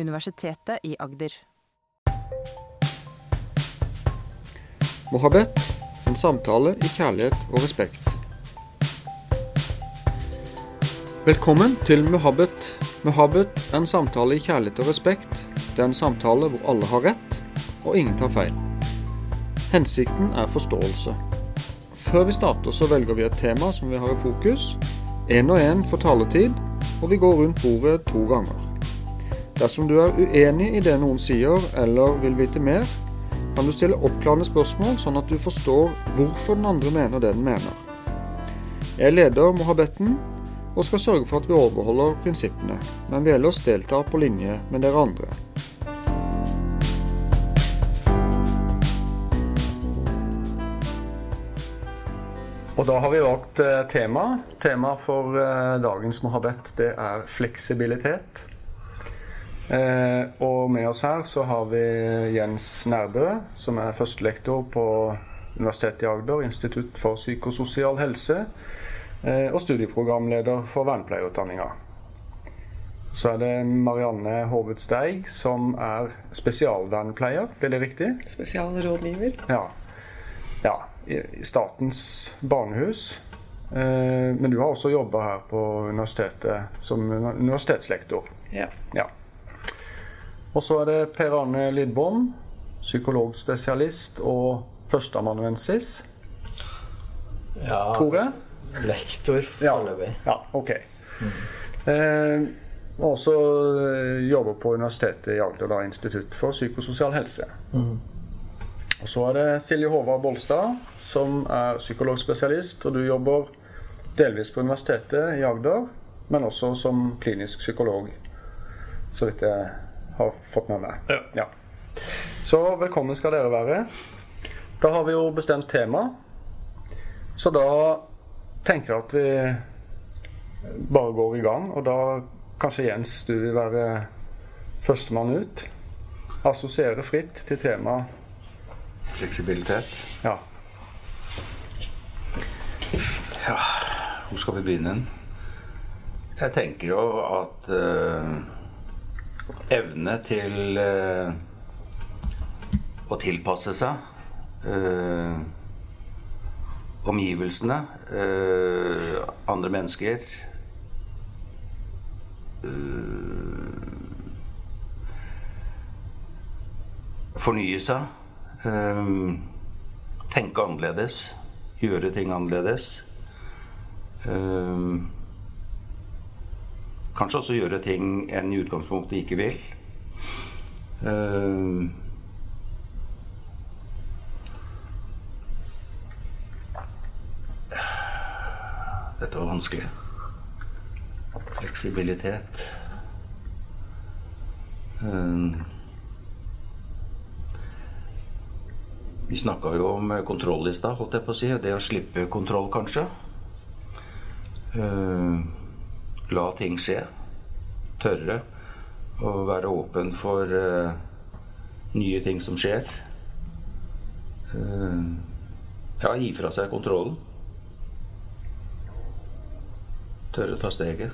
Universitetet i Agder. Mohabet en samtale i kjærlighet og respekt. Velkommen til Muhabbet. Muhabbet er en samtale i kjærlighet og respekt. Det er en samtale hvor alle har rett, og ingen tar feil. Hensikten er forståelse. Før vi starter, så velger vi et tema som vi har i fokus. Én og én får taletid, og vi går rundt bordet to ganger. Dersom du er uenig i det noen sier, eller vil vite mer, kan du stille oppklarende spørsmål, sånn at du forstår hvorfor den andre mener det den mener. Jeg leder mohabetten og skal sørge for at vi overholder prinsippene, men vi ellers deltar på linje med dere andre. Og da har vi valgt eh, tema. Tema for eh, dagens Mohabet det er fleksibilitet. Eh, og med oss her så har vi Jens Nærbø, som er førstelektor på Universitetet i Agder, Institutt for psykososial helse, eh, og studieprogramleder for vernepleierutdanninga. Så er det Marianne Hovet Steig, som er spesialvernepleier, blir det riktig? Spesialrådgiver. Ja. ja I i Statens barnehus. Eh, men du har også jobba her på universitetet som universitetslektor. Ja. Ja. Og så er det Per Arne Lidbom, psykologspesialist og førsteamanuensis, Ja, tror jeg. lektor Ja. foreløpig. Ja, ok. Eh, og også eh, jobber på Universitetet i Agder, da, Institutt for psykososial helse. Og så er det Silje Håvard Bolstad, som er psykologspesialist, og du jobber delvis på Universitetet i Agder, men også som klinisk psykolog, så vidt jeg har fått med meg. Ja. Så velkommen skal dere være. Da har vi jo bestemt tema, så da tenker jeg at vi bare går i gang. Og da kanskje Jens, du vil være førstemann ut. Assosiere fritt til temaet. Fleksibilitet. Ja. Ja, hvor skal vi begynne? Jeg tenker jo at eh, evne til eh, å tilpasse seg eh, omgivelsene, eh, andre mennesker eh, Fornye seg. eh, tenke annerledes. Gjøre ting annerledes. Eh, kanskje også gjøre ting en i utgangspunktet ikke vil. Eh, dette var vanskelig. Fleksibilitet. Eh, Vi snakka jo om kontroll i stad, holdt jeg på å si. Det å slippe kontroll, kanskje. Eh, la ting skje. Tørre å være åpen for uh, nye ting som skjer. Uh, ja, gi fra seg kontrollen. Tørre å ta steget.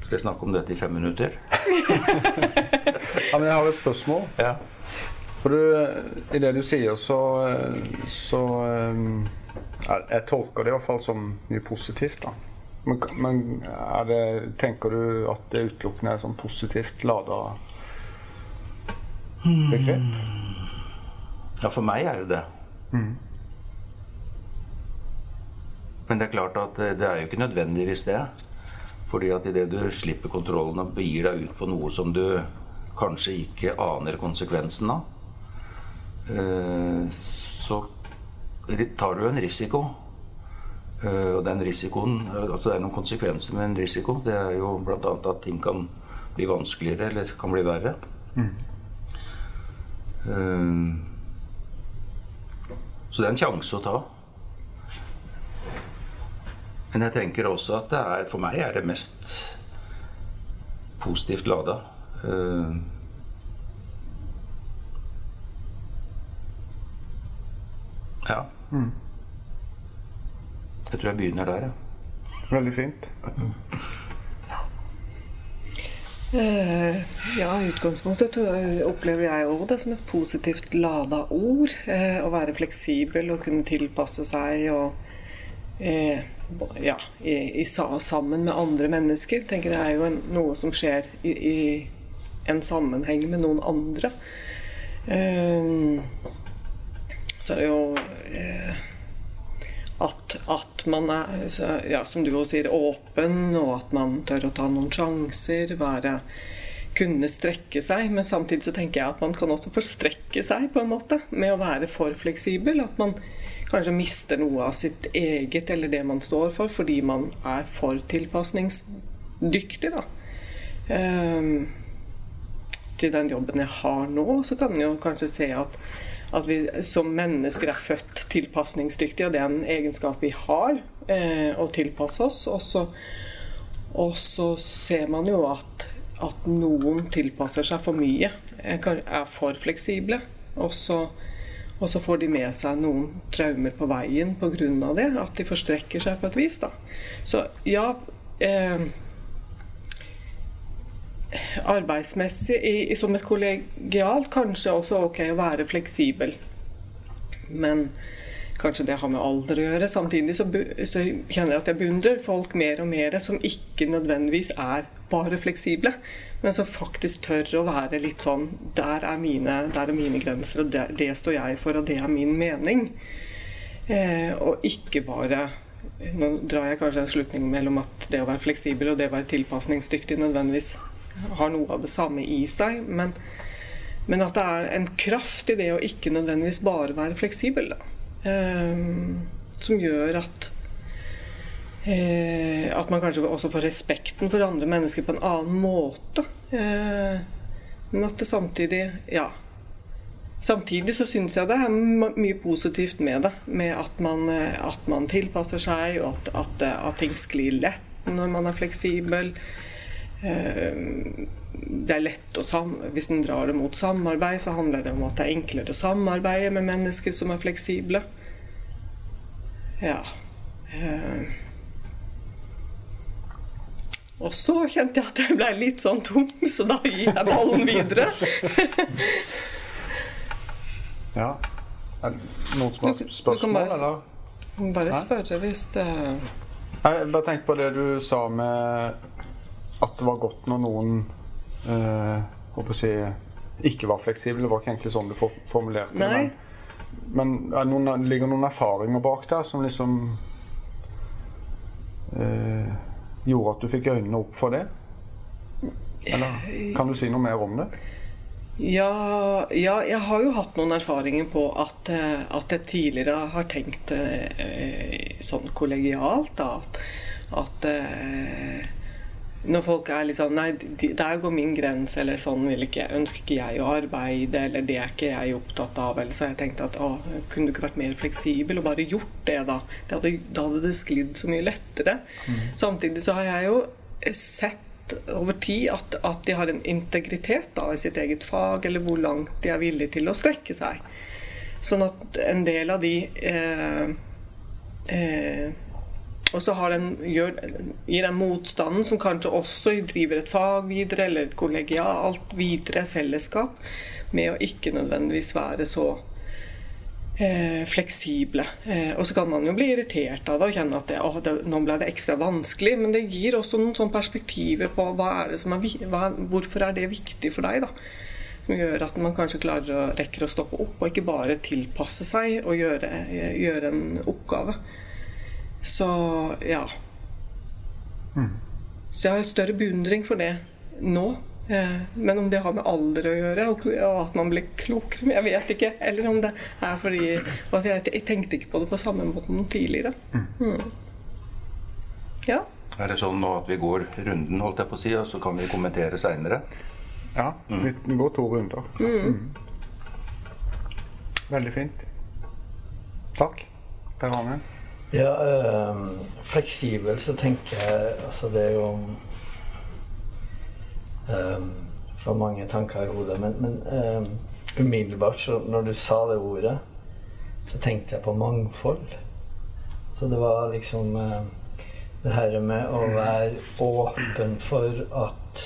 Skal jeg snakke om dette i fem minutter? ja, men jeg har et spørsmål. Ja. For du, I det du sier, så, så jeg, jeg tolker det i hvert fall som mye positivt. da. Men, men det, tenker du at det utelukkende er sånn positivt lada begrep? Ja, for meg er det det. Men det er klart at det er jo ikke nødvendigvis det. Fordi at idet du slipper kontrollen og begir deg ut på noe som du kanskje ikke aner konsekvensen av, eh, så tar du en risiko. Eh, Og den risikoen eh, Altså det er noen konsekvenser med en risiko. Det er jo bl.a. at ting kan bli vanskeligere eller kan bli verre. Eh, Så det er en sjanse å ta. Men jeg tenker også at det er, for meg er det mest positivt lada. Eh, ja. Jeg tror jeg begynner der, ja. Veldig fint. Eh, ja, i utgangspunktet opplever jeg òg det som et positivt lada ord. Eh, å være fleksibel og kunne tilpasse seg og eh, ja, i, i, sammen med andre mennesker. tenker jeg er jo en, noe som skjer i, i, en sammenheng med noen andre. Eh, så er det jo eh, at, at, man er, ja, som du også sier, åpen, og at man tør å ta noen sjanser. Være, kunne strekke seg. Men samtidig så tenker jeg at man kan også forstrekke seg på en måte med å være for fleksibel. At man kanskje mister noe av sitt eget eller det man står for, fordi man er for tilpasningsdyktig. da. Um, til den jobben jeg har nå, så kan en jo kanskje se at at vi som mennesker er født tilpasningsdyktige, og det er en egenskap vi har, eh, å tilpasse oss. Og så, ser man jo at, at, noen tilpasser seg for mye, eh, er for fleksible. Og så får de med seg noen traumer på veien pga. det, at de forstrekker seg på et vis. Da. Så ja eh, arbeidsmessig i, som et kollegialt kanskje også ok å være fleksibel. Men kanskje det har med alder å gjøre. Samtidig så, så, kjenner jeg at jeg beundrer folk mer og mer som ikke nødvendigvis er bare fleksible, men som faktisk tør å være litt sånn Der er mine, der er mine grenser, og det, det, står jeg for, og det er min mening. Eh, og ikke bare Nå drar jeg kanskje en slutning mellom at det å være fleksibel og det å være tilpasningsdyktig nødvendigvis har noe av det samme i seg. Men, men, at det er en kraft i det å ikke nødvendigvis bare være fleksibel. Eh, som gjør at eh, At man kanskje også får respekten for andre mennesker på en annen måte. Eh, men at det samtidig Ja. Samtidig så syns jeg det er mye positivt med det. Med at man, eh, at man tilpasser seg, og at, at, at ting sklir lett når man er fleksibel. Eh, det er lett å sam Hvis en drar det mot samarbeid, så handler det om at det er enklere å samarbeide med mennesker som er fleksible. Ja. Eh. Og så kjente jeg at jeg ble litt sånn tom, så da gir jeg ballen videre. ja. Er det noen som har spørsmål, bare, eller? Bare spørre hvis det Jeg bare tenkte på det du sa med at det var godt når noen eh, håper å si, ikke var fleksible. Det var ikke egentlig sånn du formulerte det. Men, men det noen, ligger noen erfaringer bak der som liksom eh, gjorde at du fikk øynene opp for det? Eller kan du si noe mer om det? Ja, ja, jeg har jo hatt noen erfaringer på at, eh, at jeg tidligere har tenkt eh, sånn kollegialt. Da, at, at eh, når folk er litt sånn Nei, der går min grense, eller sånn vil ikke, ønsker ikke jeg å arbeide, eller det er ikke jeg opptatt av. Eller så har jeg tenkt at å, kunne du ikke vært mer fleksibel og bare gjort det, da? Det hadde, da hadde det sklidd så mye lettere. Mm. Samtidig så har jeg jo sett over tid at, at, de har en integritet da, i sitt eget fag, eller hvor langt de er villige til å strekke seg. Sånn at en del av de eh, eh, og så den, gjør, gir den motstanden, som kanskje også driver et fag videre, eller et kollegialt videre fellesskap, med å ikke nødvendigvis være så eh, fleksible. Eh, og så kan man jo bli irritert av det og kjenne at det, å, det, nå ble det ekstra vanskelig. Men det gir også noen sånne perspektiver på er er, hva, hvorfor er det viktig for deg. da som gjør at man kanskje klarer å rekker å stoppe opp, og ikke bare tilpasse seg og gjøre, gjøre en oppgave. Så ja. Mm. Så jeg har større beundring for det nå. Eh, men om det har med alder å gjøre, og at man blir klokere Jeg vet ikke. Eller om det er fordi altså Jeg tenkte ikke på det på samme måte tidligere. Mm. mm. Ja. Er det sånn nå at vi går runden, holdt jeg på å si, og så kan vi kommentere seinere? Ja, mm. vi går to runder. Mm. mm. Veldig fint. Takk, Per Arne. Ja, øh, fleksibel så tenker jeg Altså, det er jo øh, For mange tanker i hodet. Men, men øh, umiddelbart, så når du sa det ordet, så tenkte jeg på mangfold. Så det var liksom øh, det her med å være åpen for at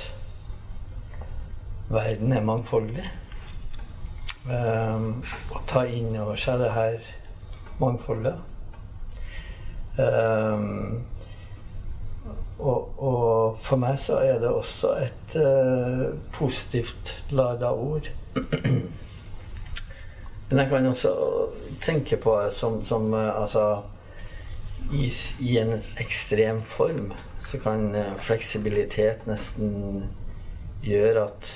verden er mangfoldig. Um, å ta inn over seg det her mangfoldet. Um, og, og, for meg så er det også et uh, positivt lada ord. Men jeg kan også tenke på det som, som uh, altså i, i, en ekstrem form så kan uh, fleksibilitet nesten gjøre at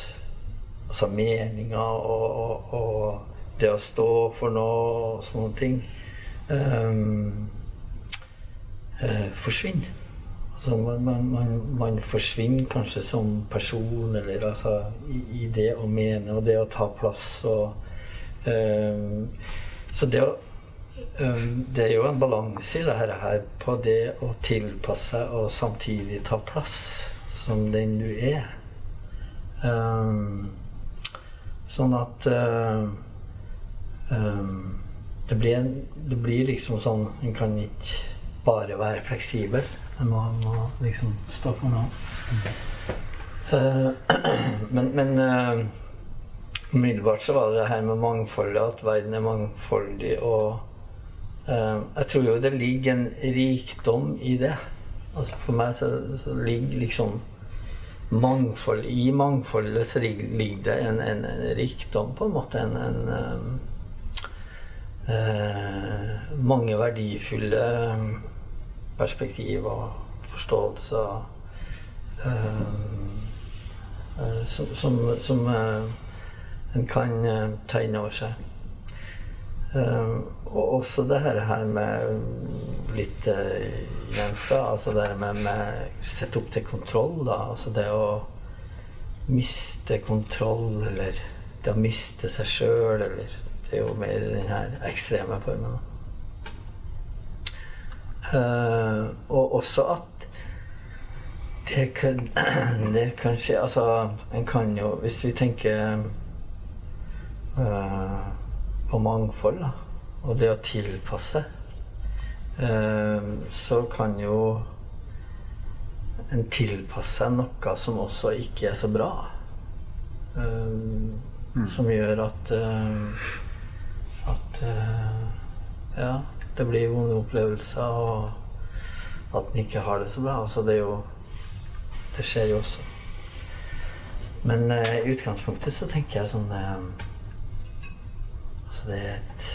altså meninger og, og, og, det å stå for noe og sånne ting um, forsvinner. Altså man, man, man, man, forsvinner kanskje som person, eller altså i, i, det å mene og det å ta plass og eh, Så det, å, um, det er jo en balanse i dette her på det å tilpasse seg og samtidig ta plass som den du er. Um, sånn at uh, det, blir det blir liksom sånn En kan ikke bare være fleksibel. Jeg må, må, liksom stå for noe. Uh, men, men uh, umiddelbart så var det det her med mangfoldet, at verden er mangfoldig. Og uh, jeg tror jo det ligger en rikdom i det. Altså For meg så, så ligger liksom mangfold I mangfoldet så ligger, ligger det en, en, en, rikdom, på en måte. En, en mange verdifulle perspektiv og forståelse uh, som, som, som uh, en kan ta inn over seg. og også det her med litt grenser, altså det med, med sette opp til kontroll, da. Altså det å miste kontroll, eller det å miste seg sjøl, eller Det er jo mer den her ekstreme formen. Da. Uh, og også at det kan, det kan skje Altså, en kan jo Hvis vi tenker uh, på mangfold, da, og det å tilpasse, uh, så kan jo en tilpasse noe som også ikke er så bra. Mm. Som gjør at at ja det blir vonde opplevelser, og at en ikke har det så bra. Altså, det er jo Det skjer jo også. Men uh, i utgangspunktet så tenker jeg sånn uh, Altså, det er et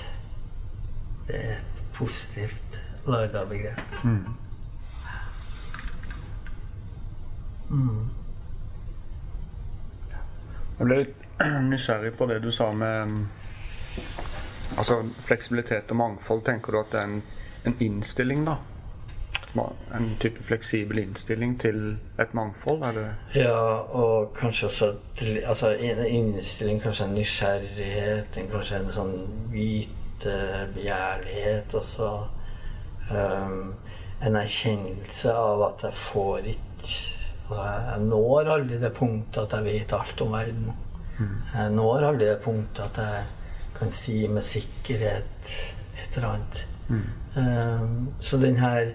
Det er et positivt lada begrep. Mm. Mm. Jeg ble litt nysgjerrig på det du sa med Altså fleksibilitet og mangfold, tenker du at det er en, en innstilling, da? En type fleksibel innstilling til et mangfold? Er det Ja, og kanskje også altså, en innstilling, kanskje en nysgjerrighet, en, kanskje en sånn vitebegjærlighet også. Um, en erkjennelse av at jeg får ikke Altså, jeg når aldri det punktet at jeg vet alt om verden. Mm. Jeg når aldri det punktet at jeg kan si med sikkerhet et eller annet. Mm. Um, så den her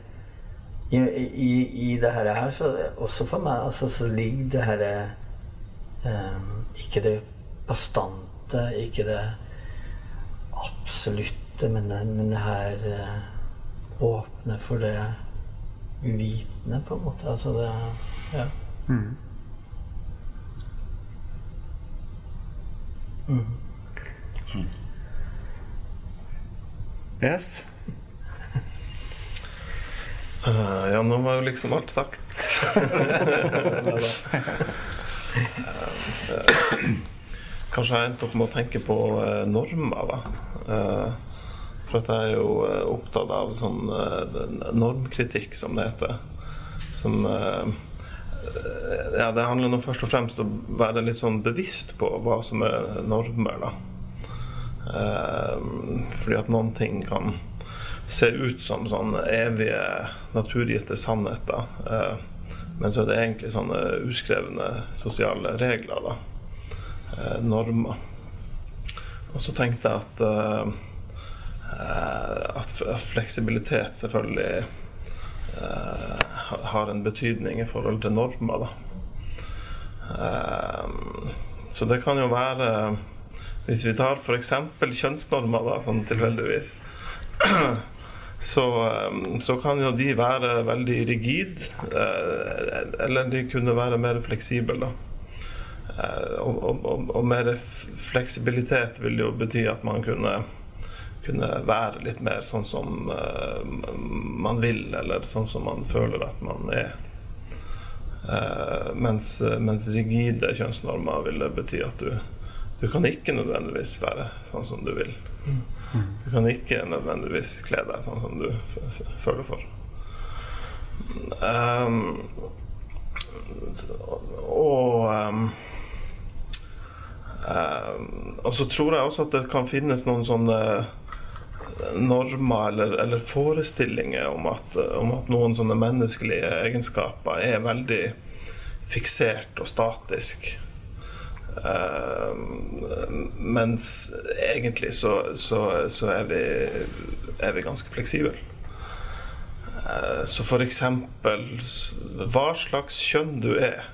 i, i, i det her, så også for meg, altså, så ligger det her um, Ikke det bastante, ikke det absolutte, men, men det her uh, åpne for det uvitende, på en måte. Altså det Ja. Mm. Mm. Yes. Uh, ja, nå var jo liksom alt sagt. kanskje jeg endte opp med å tenke på uh, normer, da. Uh, for at jeg er jo opptatt av sånn normkritikk, som det heter. Som Ja, det handler nå først og fremst om å være litt sånn bevisst på hva som er normer, da. Fordi at noen ting kan se ut som sånn evige naturgitte sannheter. Eh, men så er det egentlig sånne uskrevne sosiale regler, da. Eh, normer. Og så tenkte jeg at, eh, at fleksibilitet selvfølgelig har en betydning i forhold til normer, da. så det kan jo være Hvis vi tar f.eks. kjønnsnormer, da, sånn tilfeldigvis, så, eh, så, kan jo de være veldig rigid, eh, eller de kunne være mer fleksible. da. Og, og, og, mer fleksibilitet vil jo bety at man kunne, kunne være litt mer sånn som man vil, eller sånn som man føler at man er. Mens, mens, rigide kjønnsnormer vil det bety at du, du kan ikke nødvendigvis være sånn som du vil. Du kan ikke nødvendigvis kle deg sånn som du føler for. Um, og um, um, Og så tror jeg også at det kan finnes noen sånne normer eller, eller forestillinger om at, om at, noen sånne menneskelige egenskaper er veldig fiksert og statisk. Uh, mens egentlig så, så, så er, vi, er, vi, ganske fleksible. Uh, så eksempel hva slags kjønn du er.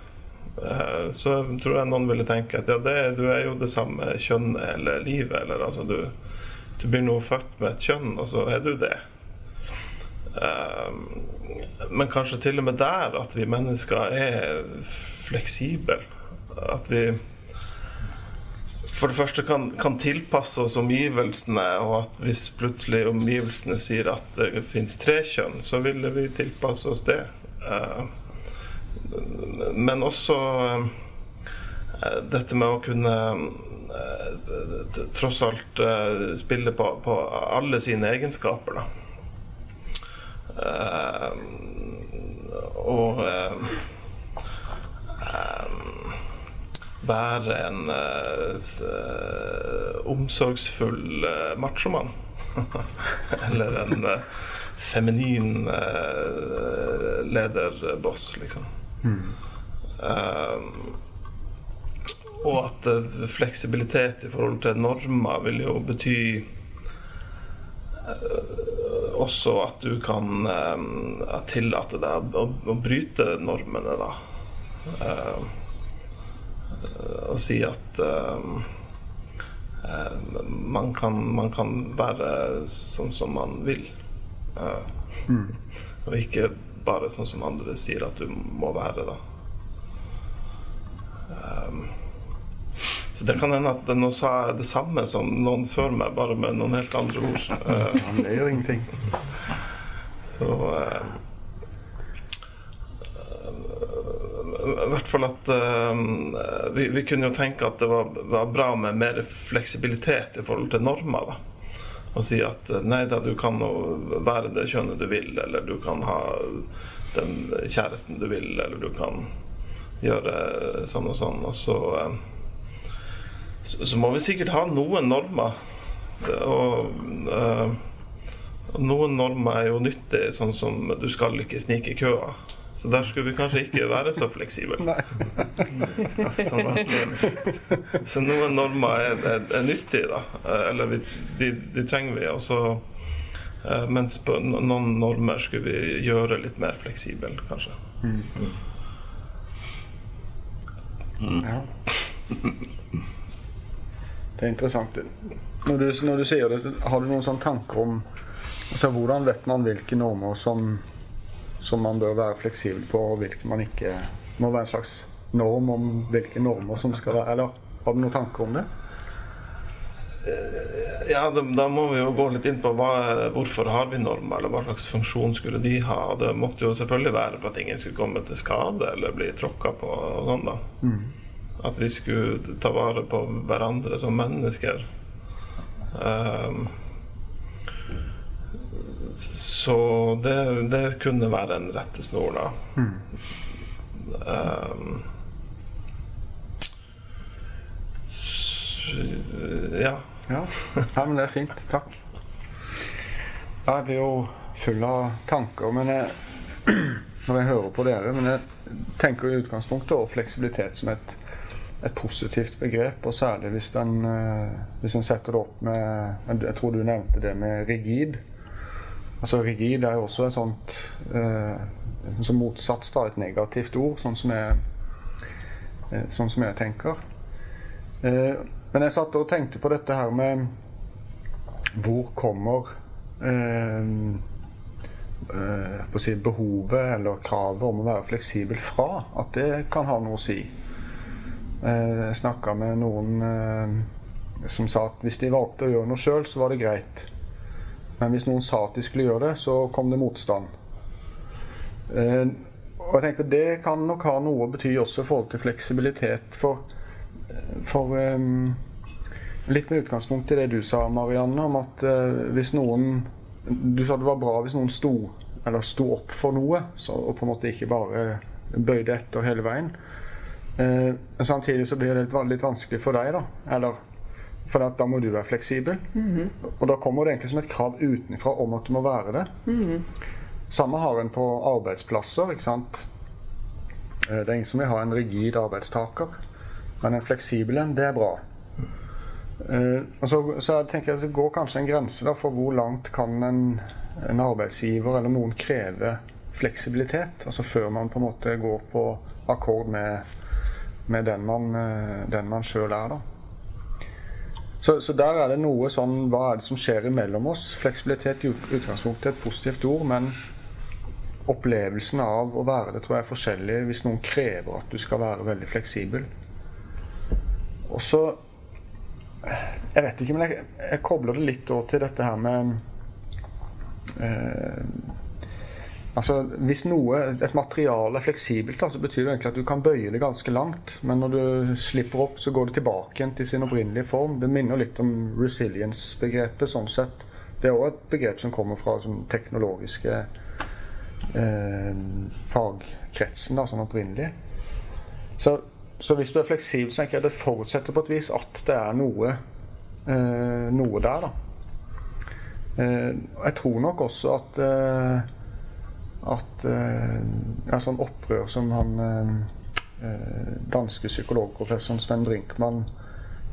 Uh, så tror jeg noen ville tenke at ja, det, du er jo det samme kjønnet eller livet. Eller altså du, du blir nå født med et kjønn, og så er du det. Um, men kanskje til og med der at vi mennesker er fleksible. At vi for det første kan, kan, tilpasse oss omgivelsene, og at hvis plutselig omgivelsene sier at det fins tre kjønn, så ville vi tilpasse oss det. Uh, men også uh, dette med å kunne uh, tross alt spille på, på, alle sine egenskaper, da. og være en uh, omsorgsfull uh, machomann. Eller en uh, feminin uh, lederboss, liksom. Mm. og at fleksibilitet i forhold til normer vil jo bety også at du kan tillate deg å, å, bryte normene, da. Uh, å si at uh, man, kan, man, kan, være sånn som man vil. Mm. Og ikke bare sånn som andre sier at du må være, da. Um, så det kan hende at nå sa jeg det samme som noen før meg, bare med noen helt andre ord. Uh, det gjør ingenting. Så uh, i hvert fall at uh, vi, vi, kunne jo tenke at det var, var, bra med mer fleksibilitet i forhold til normer. da. Og si at eh, nei da, du kan være det kjønnet du vil, eller du kan ha den kjæresten du vil, eller du kan gjøre sånn og sånn. Og så, uh, så, så må vi sikkert ha noen normer. Og uh, noen normer er jo nyttig, sånn som du skal ikke snike i køa. Så der skulle vi kanskje ikke være så fleksible. sånn så noen normer er, er, er nyttige, da. Eh, eller vi, de, de, trenger vi. Også, eh, mens på noen normer skulle vi gjøre litt mer fleksible, kanskje. Mm. Mm. Ja. Det er interessant. Når du, når du sier det, har du noen sånne tanker om altså, hvordan vet man hvilke normer som som man bør være fleksibel på, og hvilke man ikke må være en slags norm om hvilke normer som skal være Eller har du noen tanker om det? Ja, ja, da, må vi jo gå litt inn på hva, hvorfor har vi normer, eller hva slags funksjon skulle de ha. Og det måtte jo selvfølgelig være for at ingen skulle komme til skade eller bli tråkka på. og sånn da. Mm. At vi skulle ta vare på hverandre som mennesker. Um, så det, det, kunne være en rettesnor, da. Mm. Um, ja. ja. ja. men det er fint. Takk. Jeg blir jo full av tanker, men jeg, når jeg hører på dere Men jeg tenker i utgangspunktet over fleksibilitet som et, et positivt begrep, og særlig hvis en, eh, setter det opp med Jeg tror du nevnte det med rigid. Altså rigid er jo også et sånt eh, som motsats da, et negativt ord, sånn som jeg, eh, sånn som jeg tenker. Eh, men jeg satt og tenkte på dette her med hvor kommer eh, å si behovet eller kravet om å være fleksibel fra? At det kan ha noe å si. Eh, jeg snakka med noen eh, som sa at hvis de valgte å gjøre noe sjøl, så var det greit. Men hvis noen sa at de skulle gjøre det, så kom det motstand. Eh, og jeg tenker Det kan nok ha noe å bety også i forhold til fleksibilitet. For, for um, Litt med utgangspunkt i det du sa, Marianne, om at uh, hvis noen Du sa det var bra hvis noen sto, sto opp for noe, så, og på en måte ikke bare bøyde etter hele veien. Uh, samtidig så blir det litt, litt vanskelig for deg, da. Eller for da må du være fleksibel. Mm -hmm. Og da kommer det egentlig som et krav utenfra om at du må være det. Mm -hmm. Samme har en på arbeidsplasser. ikke sant? Eh, det er ingen som vil ha en rigid arbeidstaker. Men en fleksibel en, det er bra. Uh, og så, så jeg tenker jeg Det går kanskje en grense da, for hvor langt kan en, en, arbeidsgiver eller noen kreve fleksibilitet. Altså før man på en måte går på akkord med, med den man, uh, den man sjøl er. da. Så, så, der er det noe sånn Hva er det som skjer imellom oss? Fleksibilitet i utgangspunktet er et positivt ord, men opplevelsen av å være det tror jeg er forskjellig hvis noen krever at du skal være veldig fleksibel. Og så Jeg vet ikke, men jeg, jeg kobler det litt til dette her med eh, Altså, Hvis noe, et materiale er fleksibelt, da, så betyr det egentlig at du kan bøye det ganske langt. Men når du slipper opp, så går det tilbake igjen til sin opprinnelige form. Det minner litt om resilience-begrepet. sånn sett. Det er òg et begrep som kommer fra sånn teknologiske eh, fagkretsen da, sånn opprinnelig. Så, så, hvis du er fleksibel, så tenker jeg det forutsetter på et vis at det er noe, eh, noe der. da. Eh, jeg tror nok også at eh, at eh, sånn opprør som han eh, eh, danske psykologprofessoren Sven Brinkmann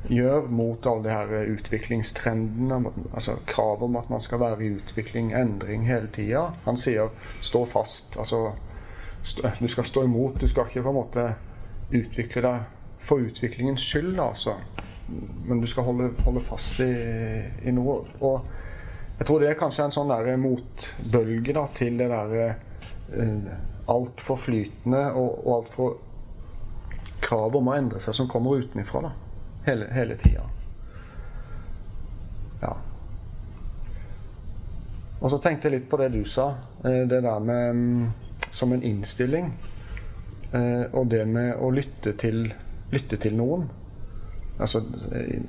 gjør mot alle de her utviklingstrendene, altså kravet om at man skal være i utvikling, endring hele tida. Han sier 'stå fast'. Altså du skal stå imot. Du skal ikke på en måte utvikle deg for utviklingens skyld, altså. Men du skal holde, holde fast i, i noe. Og jeg tror det er kanskje en sånn motbølge da, til det derre uh, altfor flytende og, og altfor krav om å endre seg som kommer utenfra hele, hele tida. Ja. Og så tenkte jeg litt på det du sa, eh, det der med um, som en innstilling. Uh, og det med å lytte til, lytte til noen altså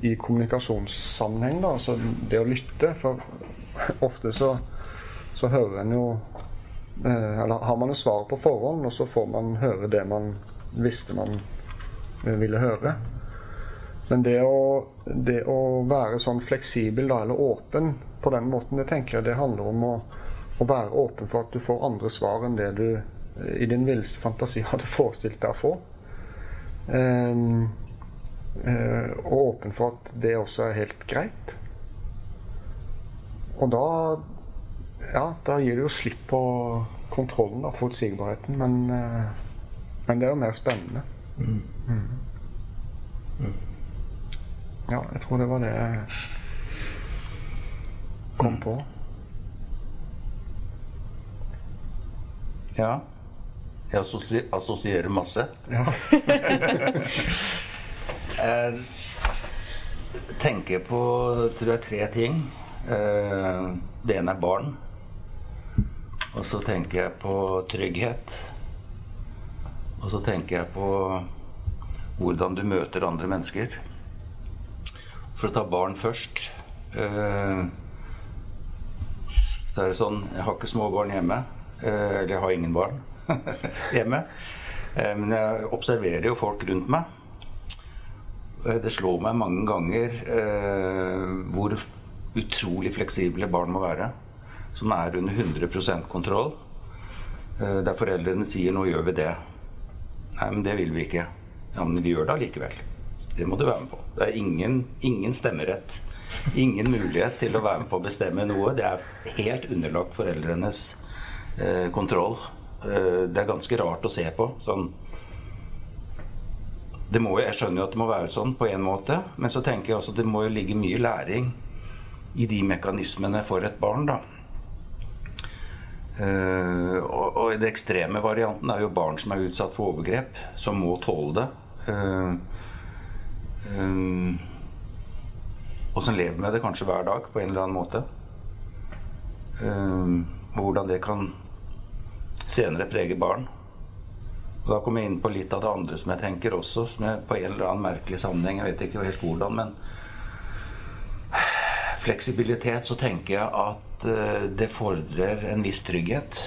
i kommunikasjonssammenheng, da. Altså det å lytte. For ofte så, så hører en jo eh, Eller har man jo svaret på forhånd, og så får man høre det man visste man ville høre. Men det å, det å være sånn fleksibel da, eller åpen på den måten, det tenker jeg det handler om å, å være åpen for at du får andre svar enn det du i din villeste fantasi hadde forestilt deg å få. Um, uh, og åpen for at det også er helt greit. Og da ja, da gir det jo slipp på kontrollen og forutsigbarheten, men, eh, men, det er jo mer spennende. Mm. Mm. Ja, jeg tror det var det jeg kom på. Ja. Jeg assosierer masse. Ja. jeg tenker på tror jeg, tre ting. Eh, det ene er barn. Og så tenker jeg på trygghet. Og så tenker jeg på hvordan du møter andre mennesker. For å ta barn først eh, Så er det sånn Jeg har ikke små barn hjemme. Eh, eller jeg har ingen barn hjemme. Men jeg observerer jo folk rundt meg. Det slår meg mange ganger hvor utrolig fleksible barn må være. Som er under 100 kontroll. Eh, der foreldrene sier 'nå gjør vi det'. Nei, men det vil vi ikke. Ja, men vi gjør det allikevel. Det må du være med på. Det er ingen, ingen stemmerett. Ingen mulighet til å være med på å bestemme noe. Det er helt underlagt foreldrenes eh, kontroll. Eh, det er ganske rart å se på. Sånn må, Jeg skjønner jo at det må være sånn på en måte, men så tenker jeg også at det må jo ligge mye læring i de mekanismene for et barn. da. Uh, og, og den ekstreme varianten er jo barn som er utsatt for overgrep, som må tåle det. Uh, um, og som lever med det kanskje hver dag på en eller annen måte. Uh, hvordan det kan senere prege barn. Og Da kommer jeg inn på litt av det andre som jeg tenker også, som er på en eller annen merkelig sammenheng. Jeg vet ikke helt hvordan, men fleksibilitet, så tenker jeg at uh, det fordrer en viss trygghet.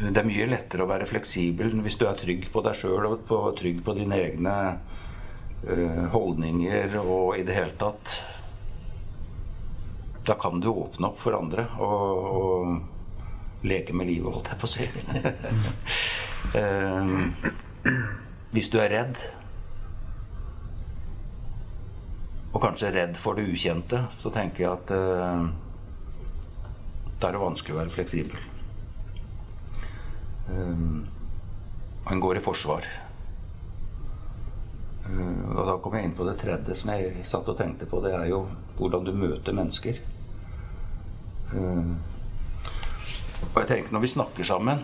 Det er mye lettere å være fleksibel hvis du er trygg på deg sjøl og på, trygg på dine egne uh, holdninger og i det hele tatt Da kan du åpne opp for andre og, og leke med livet, holdt jeg på å si. uh, hvis du er redd og kanskje redd for det ukjente, så tenker jeg at uh, da er det vanskelig å være fleksibel. Um, en går i forsvar. Uh, og da kommer jeg inn på det tredje som jeg satt og tenkte på. Det er jo hvordan du møter mennesker. Uh, og jeg tenker når vi snakker sammen,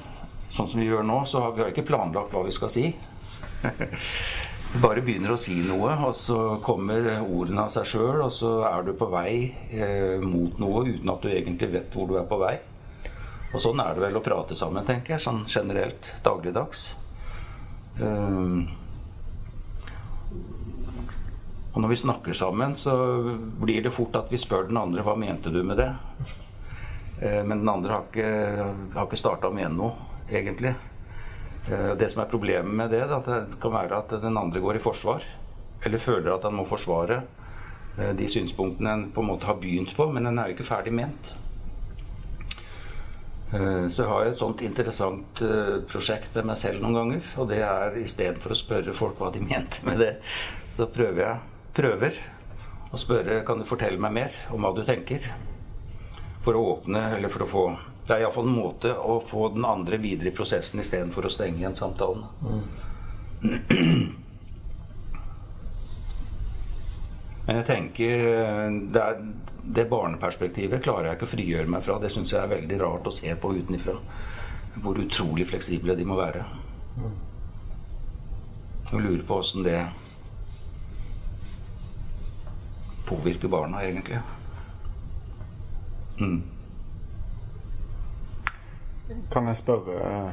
sånn som vi gjør nå, så har vi ikke planlagt hva vi skal si. bare begynner å si noe, og så kommer ordene av seg sjøl, og så er du på vei eh, mot noe uten at du egentlig vet hvor du er på vei. Og sånn er det vel å prate sammen, tenker jeg, sånn generelt dagligdags. Um, og når vi snakker sammen, så blir det fort at vi spør den andre hva mente du med det? Uh, men den andre har ikke, har ikke starta å noe, egentlig. Eh, det som er problemet med det, at det kan være at den andre går i forsvar. Eller føler at han må forsvare eh, de synspunktene en på en måte har begynt på, men den er jo ikke ferdig ment. Eh, så jeg har et sånt interessant prosjekt med meg selv noen ganger. Og det er istedenfor å spørre folk hva de mente med det, så prøver jeg prøver å spørre kan du fortelle meg mer om hva du tenker. For å åpne, eller for å få det er iallfall en måte å få den andre videre i prosessen istedenfor å stenge igjen samtalen. Mm. Men jeg tenker det, er, det, barneperspektivet klarer jeg ikke å frigjøre meg fra. Det syns jeg er veldig rart å se på utenfra. Hvor utrolig fleksible de må være. Og lurer på åssen det påvirker barna, egentlig. Mm. Kan jeg spørre eh,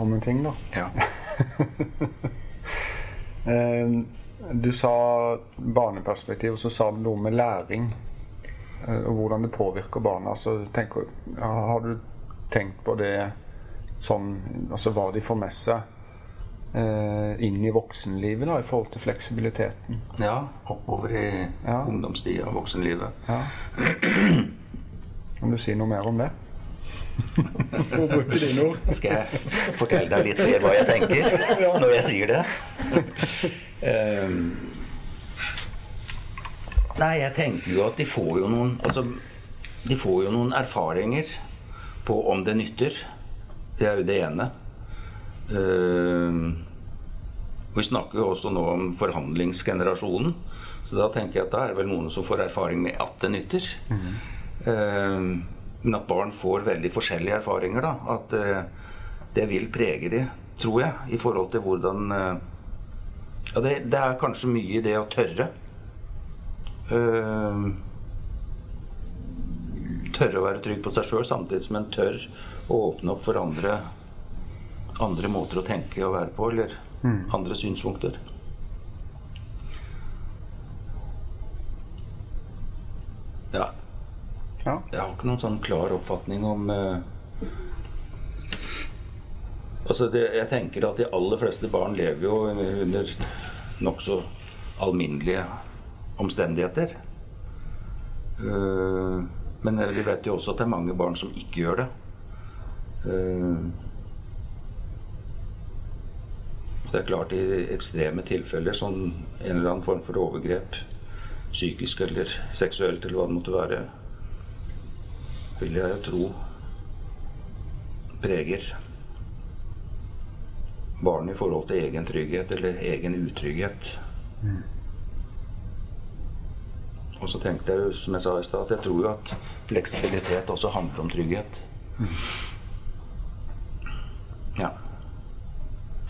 om en ting, da? Ja. Eh, du sa barneperspektiv, og så sa du noe med læring. Eh, og hvordan det påvirker barna. Så tenker, har du tenkt på det sånn Altså hva de får med seg inn i voksenlivet da, i forhold til fleksibiliteten? Ja, oppover i ja. ungdomstida og voksenlivet. Ja. Kan du si noe mer om det? Skal jeg fortelle deg litt mer hva jeg tenker når jeg sier det? Um, nei, jeg tenker jo at de får jo noen Altså, de får jo noen erfaringer på om det nytter. Det er jo det ene. Um, vi snakker jo også nå om forhandlingsgenerasjonen. Så da tenker jeg at da er det vel noen som får erfaring med at det nytter. Mm -hmm. Um, men at barn får veldig forskjellige erfaringer. da, At uh, det vil prege de, tror jeg, i forhold til hvordan uh, Ja, det, det, er kanskje mye i det å tørre. Uh, tørre å være trygg på seg sjøl, samtidig som en tør å åpne opp for andre, andre måter å tenke og være på, eller mm. andre synspunkter. Ja. Ja. Jeg har ikke noen sånn klar oppfatning om uh, Altså det, Jeg tenker at de aller fleste barn lever jo under nokså alminnelige omstendigheter. Uh, men vi vet jo også at det er mange barn som ikke gjør det. Uh, det er klart i ekstreme tilfeller, sånn en eller annen form for overgrep, psykisk eller seksuelt eller hva det måtte være, vil jeg jo tro preger barn i forhold til egen trygghet eller egen utrygghet. Og så tenkte jeg jo, som jeg sa i stad, at jeg tror jo at fleksibilitet også handler om trygghet. Ja.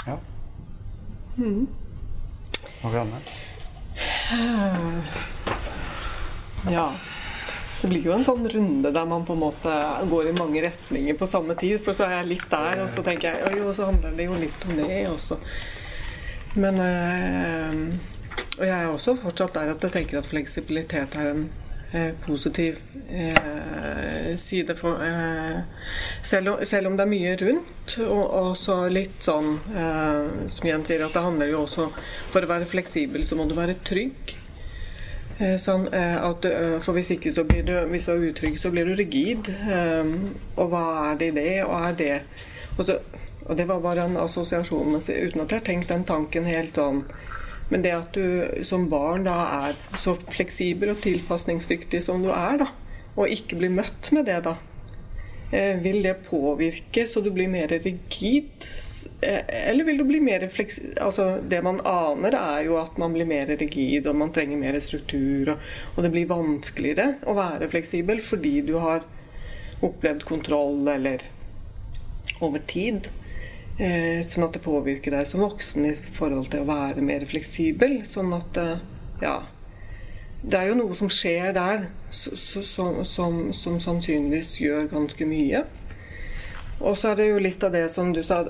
Ja. Marianne? Ja. Det blir jo en sånn runde der man på en måte går i mange retninger på samme tid. For så er jeg litt der, og så tenker jeg jo, så handler det jo litt om det også. Men øh, Og jeg er også fortsatt der at jeg tenker at fleksibilitet er en øh, positiv øh, side for selv selv, om, det er mye rundt, og også litt sånn Som Jens sier, at det handler jo også For å være fleksibel så må du være trygg. Sånn at, for hvis ikke så blir du Hvis du er utrygg, så blir du rigid. Og hva er det i det, og er det og, så, og det var bare en assosiasjon uten at jeg har tenkt den tanken helt sånn. Men det at du som barn da er så fleksibel og tilpasningsdyktig som du er, da, og ikke blir møtt med det, da, vil det påvirke så du blir mer rigid? Eller vil du bli mer fleksibel? Altså, det man aner, er jo at man blir mer rigid, og man trenger mer struktur. Og, det blir vanskeligere å være fleksibel fordi du har opplevd kontroll eller over tid. Sånn at det påvirker deg som voksen i forhold til å være mer fleksibel. Sånn at Ja. Det er jo noe som skjer der som, som, som sannsynligvis gjør ganske mye. Og så er det jo litt av det som du sa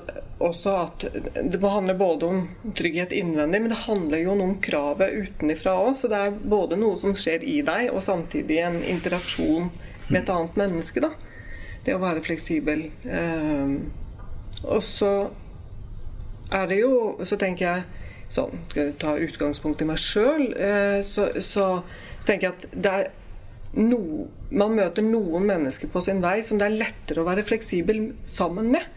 også, at det handler både om trygghet innvendig, men det handler jo om kravet utenifra òg. Så det er både noe som skjer i deg, og samtidig en interaksjon med et annet menneske. da. Det å være fleksibel. og så er det jo Så tenker jeg sånn, skal ta utgangspunkt i meg sjøl, så, så, så, tenker jeg at det er no, man møter noen mennesker på sin vei som det er lettere å være fleksibel sammen med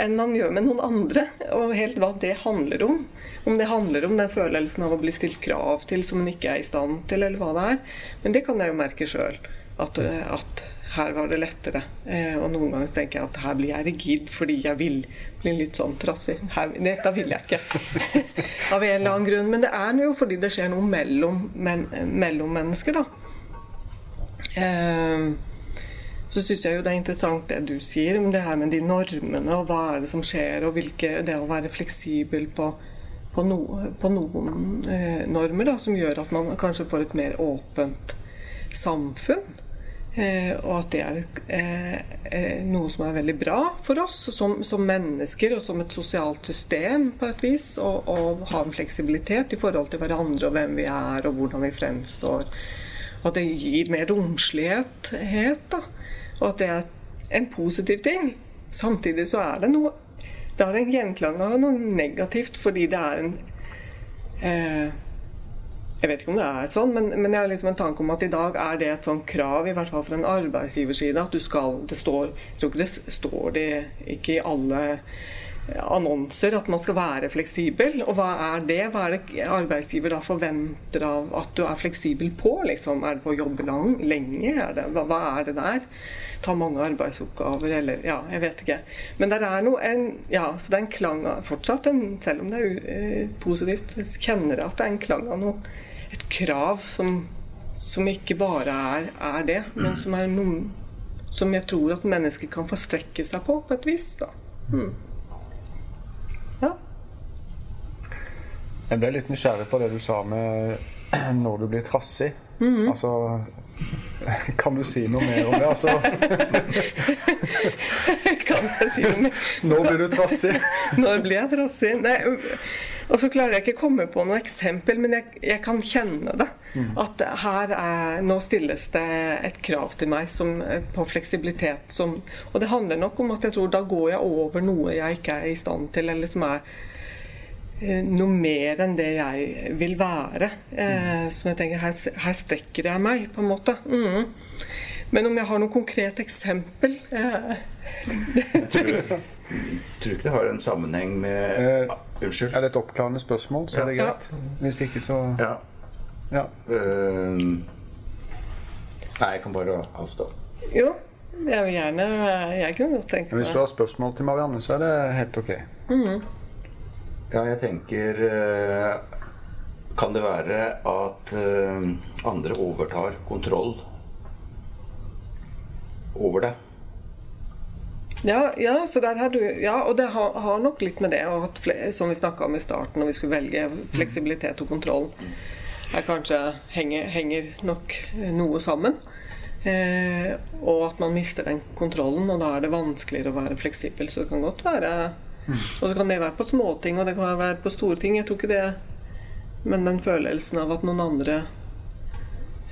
enn man gjør med noen andre. Og helt hva det handler om. Om det handler om den følelsen av å bli stilt krav til som man ikke er i stand til, eller hva det er. Men det kan jeg jo merke sjøl. At, at her var det lettere. Eh, og noen ganger tenker jeg at her blir jeg rigid fordi jeg vil bli litt sånn trassig. Her, dette vil jeg ikke. Av en eller annen grunn. Men det er jo fordi det skjer noe mellom, men, mellom mennesker, da. Eh, så syns jeg jo det er interessant det du sier om det her med de normene, og hva er det som skjer, og hvilke, det å være fleksibel på, på, no, på noen eh, normer da, som gjør at man kanskje får et mer åpent samfunn. Eh, og at det er eh, noe som er veldig bra for oss som, som, mennesker og som et sosialt system på et vis. Å ha en fleksibilitet i forhold til hverandre og hvem vi er og hvordan vi fremstår. Og at det gir mer romslighet. Da. Og at det er en positiv ting. Samtidig så er det noe Det har en gjenklang av noe negativt fordi det er en eh, jeg vet ikke om det er sånn, men, men, jeg har liksom en tanke om at i dag er det et sånn krav, i hvert fall fra en arbeidsgiverside, at du skal Det står Jeg tror ikke det står det ikke i alle annonser at man skal være fleksibel. Og hva er det? Hva er det arbeidsgiver da forventer av at du er fleksibel på? Liksom? Er det på å jobbe lang, lenge? Er det, hva, hva, er det der? Ta mange arbeidsoppgaver, eller Ja, jeg vet ikke. Men det er noe en, Ja, så det er en klang av Fortsatt, en, selv om det er uh, positivt, kjenner jeg at det er en klang av noe Et krav som, som ikke bare er, er det, men som er noen som jeg tror at mennesker kan få strekke seg på, på et vis. da. Mm. Ja. Jeg ble litt nysgjerrig på det du sa med når du blir trassig. Mm -hmm. Altså Kan du si noe mer om det? Altså Kan jeg si noe mer? Når blir du trassig? Når blir jeg trassig? Nei, og så klarer jeg ikke å komme på noe eksempel, men jeg, jeg kan kjenne det. Mm. At her er, nå stilles det et krav til meg som, på fleksibilitet. Som, og det handler nok om at jeg tror da går jeg over noe jeg ikke er i stand til, eller som er noe mer enn det jeg vil være. Eh, som jeg tenker, her, her, strekker jeg meg, på en måte. Mm. Men om jeg har noe konkret eksempel eh, tror, du ikke det har en sammenheng med uh, Unnskyld. Er det et oppklarende spørsmål, så er det greit. Ja. Hvis ikke, så Ja. ja. Uh, nei, jeg kan bare avstå. Jo, jeg vil gjerne Jeg kunne godt tenke meg Hvis du har spørsmål til Marianne, så er det helt ok. Mm. Ja, jeg tenker eh, Kan det være at eh, andre overtar kontroll over det? Ja, ja, så der har du, ja, og det har, har nok litt med det flere, som vi snakka om i starten, når vi skulle velge fleksibilitet og kontroll, er kanskje henger, henger nok noe sammen. Eh, og at man mister den kontrollen, og da er det vanskeligere å være fleksibel. Så det kan godt være Og så kan det være på småting, og det kan være på store ting. Jeg tror ikke det Men den følelsen av at noen andre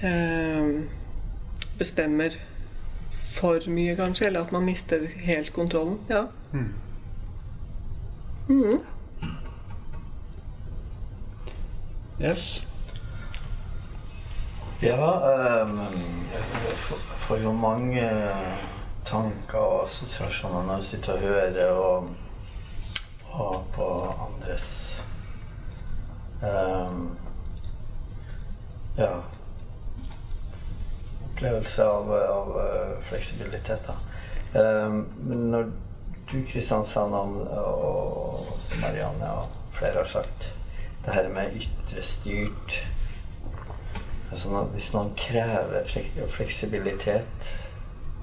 eh, bestemmer for mye, kanskje, eller at man mister helt kontrollen. Ja. Mhm. Yes. Ja, um, jeg får- får jo mange tanker og assosiasjoner når jeg sitter og hører og, og på andres um, Ja opplevelse av, av eh, fleksibilitet. Da. Ehm, Men når du Kristiansand og, og Marianne og flere har sagt, det her med ytre styrt altså når, Hvis noen krever fleksibilitet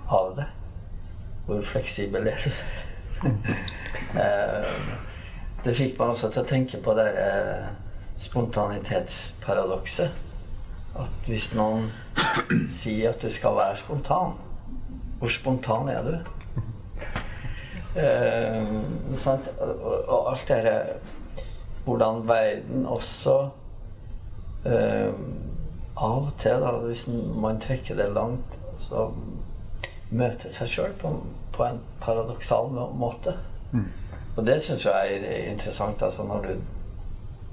av det, hvor fleksibel er du? Ehm, det fikk meg også til å tenke på det eh, spontanitetsparadokset. At hvis noen sier at du skal være spontan, hvor spontan er du? Eh, sant? Og, alt det her Hvordan verden også eh, Av og til, da, hvis man trekker det langt, så møter seg sjøl på, på en paradoksal måte. måte. Og det syns jeg er interessant, altså når du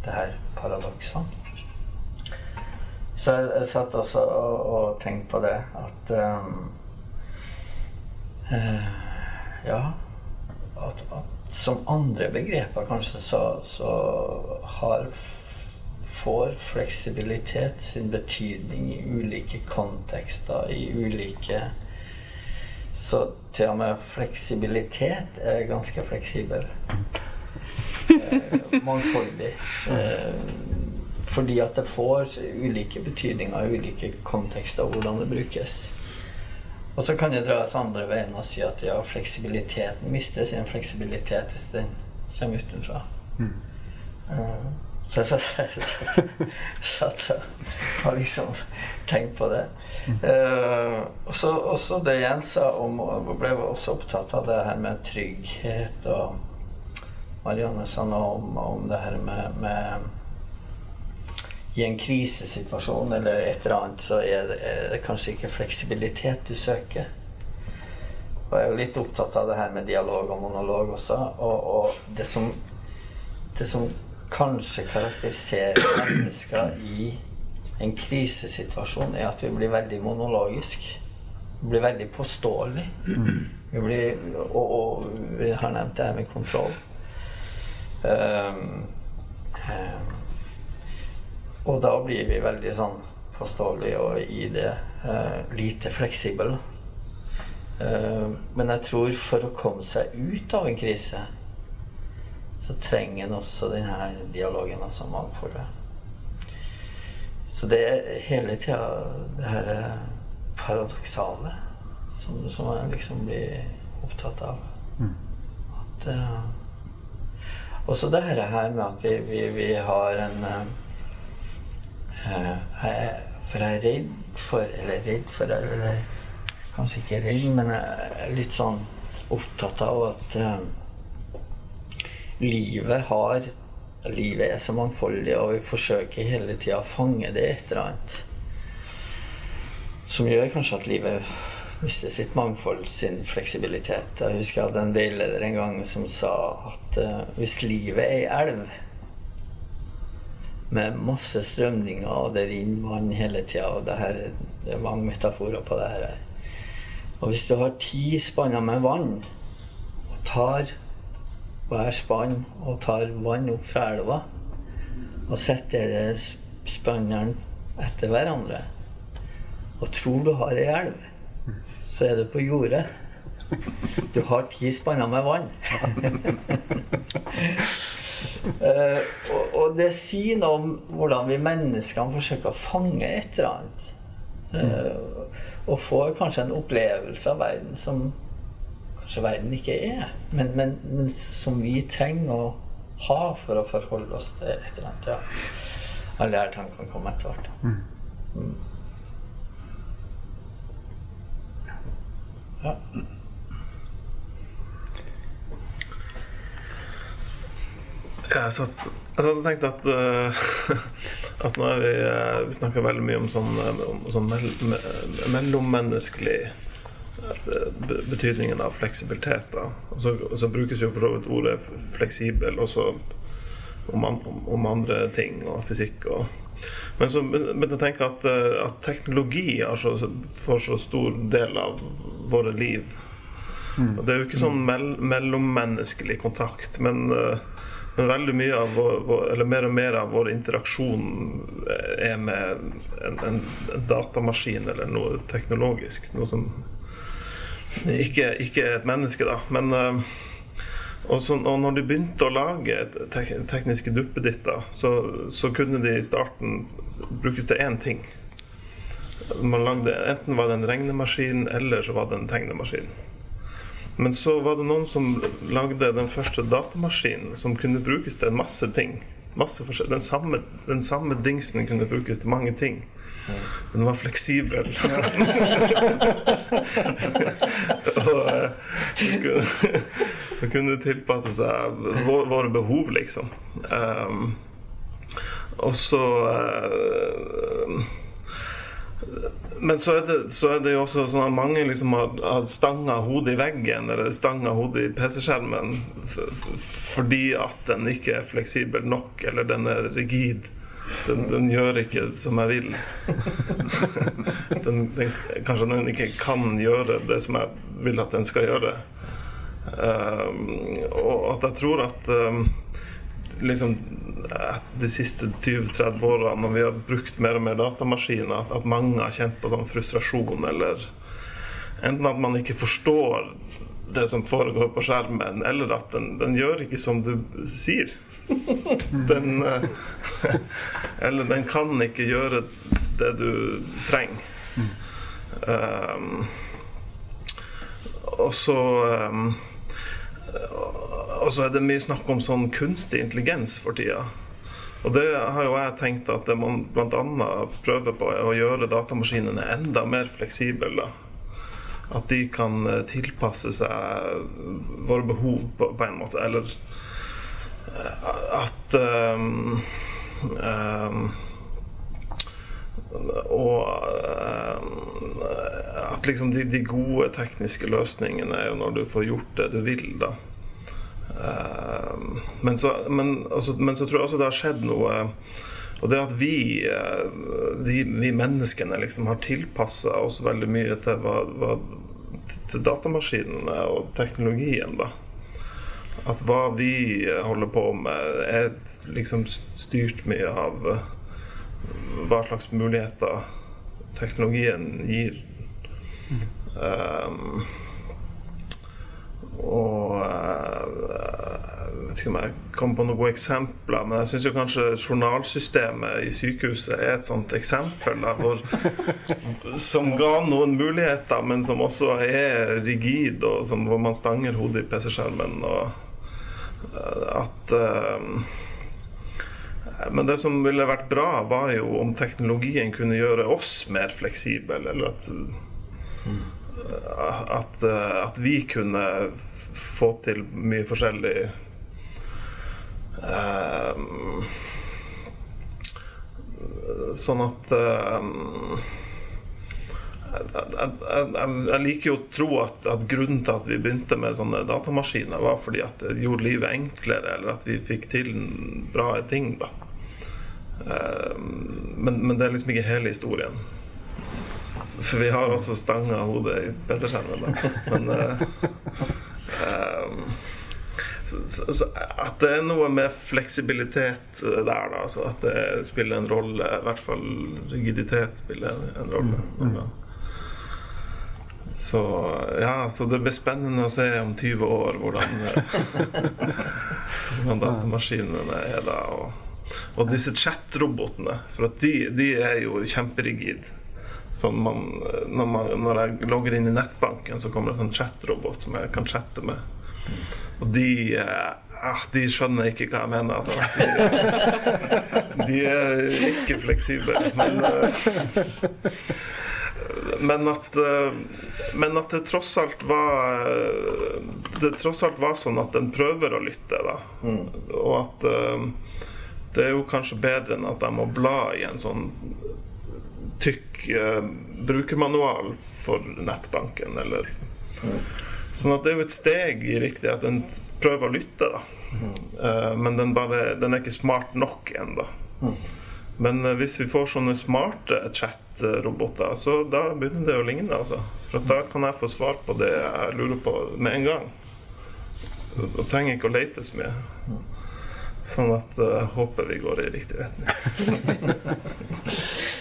Det her paradoksene. Så jeg, jeg satt også og, og tenkte på det at um, uh, Ja. At, at som andre begreper kanskje så, så har får fleksibilitet sin betydning i ulike kontekster, i ulike Så til og med fleksibilitet er ganske fleksibel. Eh, mangfoldig. Eh, fordi at det får ulike betydninger i ulike kontekster hvordan det brukes. Og så kan det dras andre veien og si at ja, fleksibiliteten mister sin fleksibilitet hvis den kommer utenfra. Eh, Så jeg satt- og liksom tenkt på det. Eh, og så også det Jens sa om og ble også opptatt av det her med trygghet og Marianne sa noe om, om det her med, med i en krisesituasjon eller et eller annet, så er det, er det kanskje ikke fleksibilitet du søker. Og jeg er jo litt opptatt av det her med dialog og monolog også. Og, og det, som, det som kanskje karakteriserer mennesker i en krisesituasjon, er at vi blir veldig monologisk. Vi blir veldig påståelig. Vi blir, og, og vi har nevnt det her med kontroll. Um, um, og da blir vi veldig sånn påståelige og i det eh, lite fleksible. Eh, men jeg tror for å komme seg ut av en krise, så trenger en også denne dialogen, altså mangfoldet. Så det er hele tida det her eh, paradoksale som, som jeg liksom blir opptatt av. At uh, Også det her med at vi, vi, vi har en er- for jeg er redd for Eller redd for eller, Kanskje ikke redd, men jeg er litt sånn opptatt av at eh, livet har Livet er så mangfoldig, og vi forsøker hele tida å fange det et eller annet. Som gjør kanskje at livet mister sitt mangfold, sin fleksibilitet. Jeg husker jeg hadde en veileder en gang som sa at eh, hvis livet er ei elv med masse strømninger, og det renner vann hele tida. Og det, her, det er mange metaforer på det her. Og hvis du har ti spanner med vann, og tar hver spann og tar vann opp fra elva, og setter spannene etter hverandre, og tror du har ei elv, så er du på jordet. Du har ti spanner med vann. Uh, og, og, det sier noe om hvordan vi menneskene forsøker å fange et eller annet. Uh, og får kanskje en opplevelse av verden som kanskje verden ikke er, men, men, men som vi trenger å ha for å forholde oss til et eller annet. Ja. Alle disse tankene kommer etter hvert. Mm. mm. Ja. Jeg satt, jeg satt og tenkte at, uh, at nå har vi uh, Vi snakka veldig mye om sånn, eh, om, sånn mell, me, mellommenneskelig betydningen av fleksibilitet. Da. Og så, og så, brukes jo for så vidt ordet fleksibel også om, om, andre ting og fysikk. Og, men så begynte jeg å tenke at, at teknologi så, får så stor del av våre liv. Mm. Og det er jo ikke sånn mell, mellommenneskelig kontakt, men uh, men veldig mye av vår, eller mer og mer av vår interaksjon er med en, en, en datamaskin eller noe teknologisk. Noe som ikke, ikke er et menneske, da. Men uh, og, så, og, når de begynte å lage tek tekniske duppeditter, så, så, kunne de i starten brukes til én ting. Lagde, enten var det en regnemaskin, eller så var det en tegnemaskin. Men så var det noen som lagde den første datamaskinen som kunne brukes til masse ting. Masse den, samme, den samme dingsen kunne brukes til mange ting. Den var fleksibel. og uh, kunne tilpasse seg våre behov, liksom. Um, og så uh, men så er, det, så er det jo også sånn at mange liksom har, har stanga hodet i veggen eller stanga hodet i PC-skjermen fordi at den ikke er fleksibel nok, eller den er rigid. Den, den gjør ikke som jeg vil. den, den, kanskje den ikke kan gjøre det som jeg vil at den skal gjøre. Um, og at jeg tror at um, liksom de siste 20-30 årene, når vi har brukt mer og mer datamaskiner, at mange har kjent på sånn frustrasjon, eller enten at man ikke forstår det som foregår på skjermen, eller at den, den gjør ikke som du sier. Den eh, Eller den kan ikke gjøre det du trenger. Um, og så um, og så er det mye snakk om sånn kunstig intelligens for tida. Og det har jo jeg tenkt at man bl.a. prøver på, å gjøre datamaskinene enda mer fleksible. At de kan eh, tilpasse seg våre behov på, på en måte. Eller eh, at um, um, og at liksom de, de, gode tekniske løsningene er jo når du får gjort det du vil, da. Uh, men, så, men, altså, men, så, tror jeg også det har skjedd noe Og det at vi, uh, vi, vi menneskene liksom har tilpassa oss veldig mye til, hva, hva, til datamaskinene og teknologien. da At hva vi holder på med, er liksom styrt mye av hva slags muligheter teknologien gir. Um, og eh, jeg vet ikke om jeg kom på noen gode eksempler, men jeg syns kanskje journalsystemet i sykehuset er et sånt eksempel da, hvor, som ga noen muligheter, men som også er rigid, og som, hvor man stanger hodet i PC-skjermen. og eh, at um, men det som ville vært bra, var jo om teknologien kunne gjøre oss mer fleksible. Eller at at, at, vi kunne få til mye forskjellig um, Sånn at um, jeg, jeg, jeg, liker jo å tro at, at, grunnen til at vi begynte med sånne datamaskiner, var fordi at det gjorde livet enklere, eller at vi fikk til bra ting. da. Men, men det er liksom ikke hele historien. For vi har også stanga hodet i Pettersen, da. Men um, så, så, at det er noe med fleksibilitet der, da. Altså at det spiller en rolle. I hvert fall rigiditet spiller en rolle. Mm. Så ja, så det blir spennende å se om 20 år hvordan, hvordan datamaskinene er da. Og, og disse chat-robotene, for de, de er jo kjemperigide. Sånn man, når, man, når jeg logger inn i nettbanken, så kommer det en sånn chat-robot som jeg kan chatte med. Og de, eh, de skjønner ikke hva jeg mener. Altså. De, de er ikke fleksible. Men, eh, men at, eh, men at det tross alt var eh, Det tross alt var sånn at den prøver å lytte, da. Og at eh, det er jo kanskje bedre enn at jeg må bla i en sånn tykk brukermanual for nettbanken, eller Sånn at det er jo et steg i riktig at den prøver å lytte, da. Mm. men den, bare, den er ikke smart nok ennå. Men uh, hvis vi får sånne smarte chat-roboter, så da begynner det å ligne, altså. For da kan jeg få svar på det jeg lurer på med en gang. Og trenger ikke å lete så mye. Sånn at jeg håper vi går i riktig retning.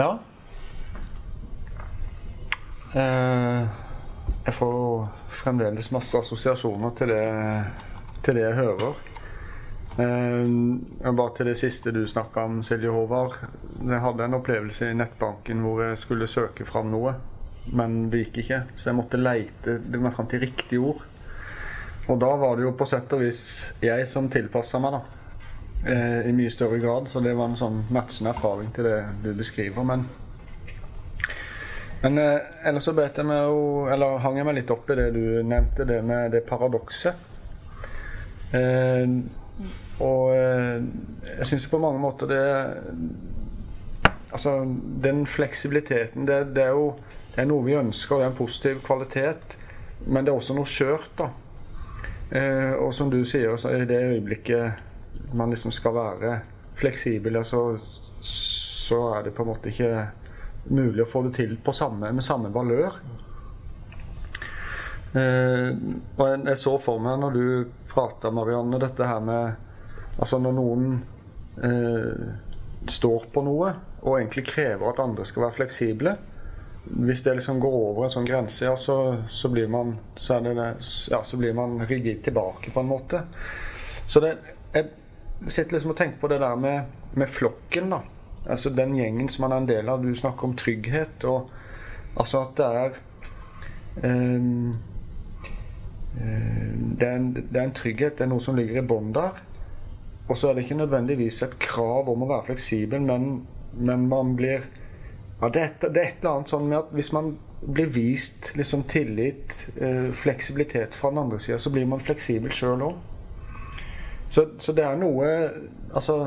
Ja. Uh, jeg får fremdeles masse assosiasjoner til det, til det jeg hører. Eh, bare til det siste du snakka om, Silje Håvard. Jeg hadde en opplevelse i nettbanken hvor jeg skulle søke fram noe, men det gikk ikke. Så jeg måtte leite meg fram til riktig ord. Og da var det jo på sett og vis jeg som tilpassa meg, da. Eh, I mye større grad. Så det var en sånn matchende erfaring til det du beskriver. Men men eh, ellers så bet jeg meg jo Eller hang jeg meg litt opp i det du nevnte, det med det paradokset. Eh, og eh, jeg syns på mange måter det Altså, den fleksibiliteten, det, det, er jo det er noe vi ønsker, og det er en positiv kvalitet. Men det er også noe skjørt, da. Eh, og som du sier, så i det øyeblikket man liksom skal være fleksibel, så, så er det på en måte ikke mulig å få det til samme, med samme valør. Eh, og jeg, så for meg når du prata, Marianne, dette her med Altså når noen eh, står på noe og egentlig krever at andre skal være fleksible Hvis det liksom går over en sånn grense, ja, så, så, blir man, så, det, ja, så blir man rigid tilbake, på en måte. Så det, jeg sitter liksom og tenker på det der med, med flokken, da. Altså den gjengen som man er en del av. Du snakker om trygghet. og Altså at det er um, det, er en, det er en trygghet, det er noe som ligger i bånn der. Og så er det ikke nødvendigvis et krav om å være fleksibel, men, men man blir ja, det, er et, det, er et, eller annet sånn med at hvis man blir vist liksom tillit, eh, fleksibilitet fra den andre sida, så blir man fleksibel sjøl òg. Så, så, det er noe Altså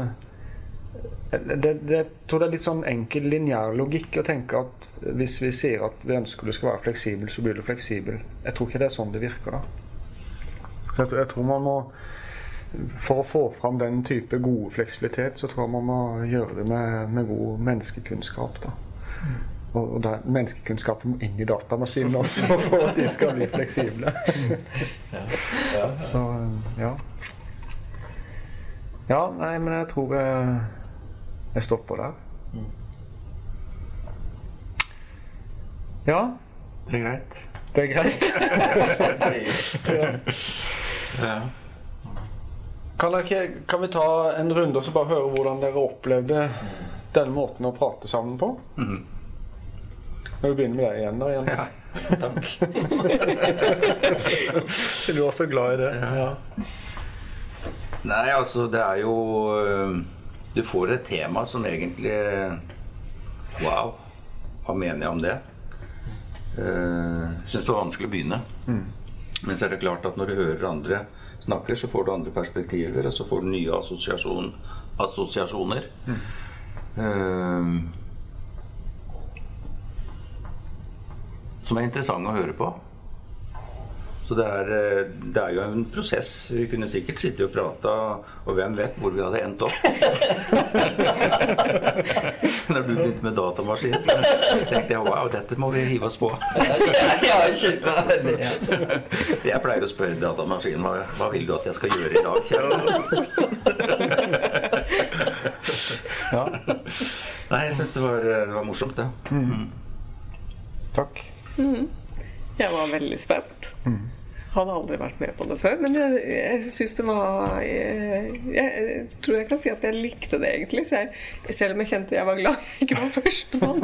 det, det, jeg tror det er litt sånn enkel lineær logikk å tenke at hvis vi sier at vi ønsker du skal være fleksibel, så blir du fleksibel. Jeg tror ikke det er sånn det virker. da. Jeg, jeg, tror man må For å få fram den type gode fleksibilitet, så tror jeg man må gjøre det med, med god menneskekunnskap. da. Og, og der, menneskekunnskapen må inn i datamaskinen også for at de skal bli fleksible. Så ja. Ja, nei, men jeg tror jeg jeg stopper der. Mm. Ja. Det er greit. Det er greit. ja. Kan, dere, kan, vi ta en runde og så bare høre hvordan dere opplevde denne måten å prate sammen på? Mm. Når vi begynner med deg igjen, da, Jens. Ja, takk. du var så glad i det. Ja. Nei, altså, det er jo du får et tema som egentlig Wow, hva mener jeg om det? Uh, syns det var vanskelig å begynne. Mm. Men så er det klart at når du hører andre snakker, så får du andre perspektiver, og så får du nye assosiasjon, assosiasjoner. Mm. Uh, som er interessante å høre på. Så det er, eh, det er, jo en prosess. Vi kunne sikkert sitte og prata, og hvem vet hvor vi hadde endt opp. Når du begynte med datamaskin, så tenkte jeg wow, dette må vi hive oss på. jeg pleier å spørre datamaskinen hva, hva vil du at jeg skal gjøre i dag, Kjell? Nei, jeg syns det, det, var morsomt, det. Mm. Takk. Mm. Jeg var veldig spent. Mm. Hadde aldri vært med på det før. Men jeg, jeg syns det var jeg, jeg, tror jeg kan si at jeg likte det egentlig. Jeg, selv om jeg kjente jeg var glad jeg ikke var førstemann.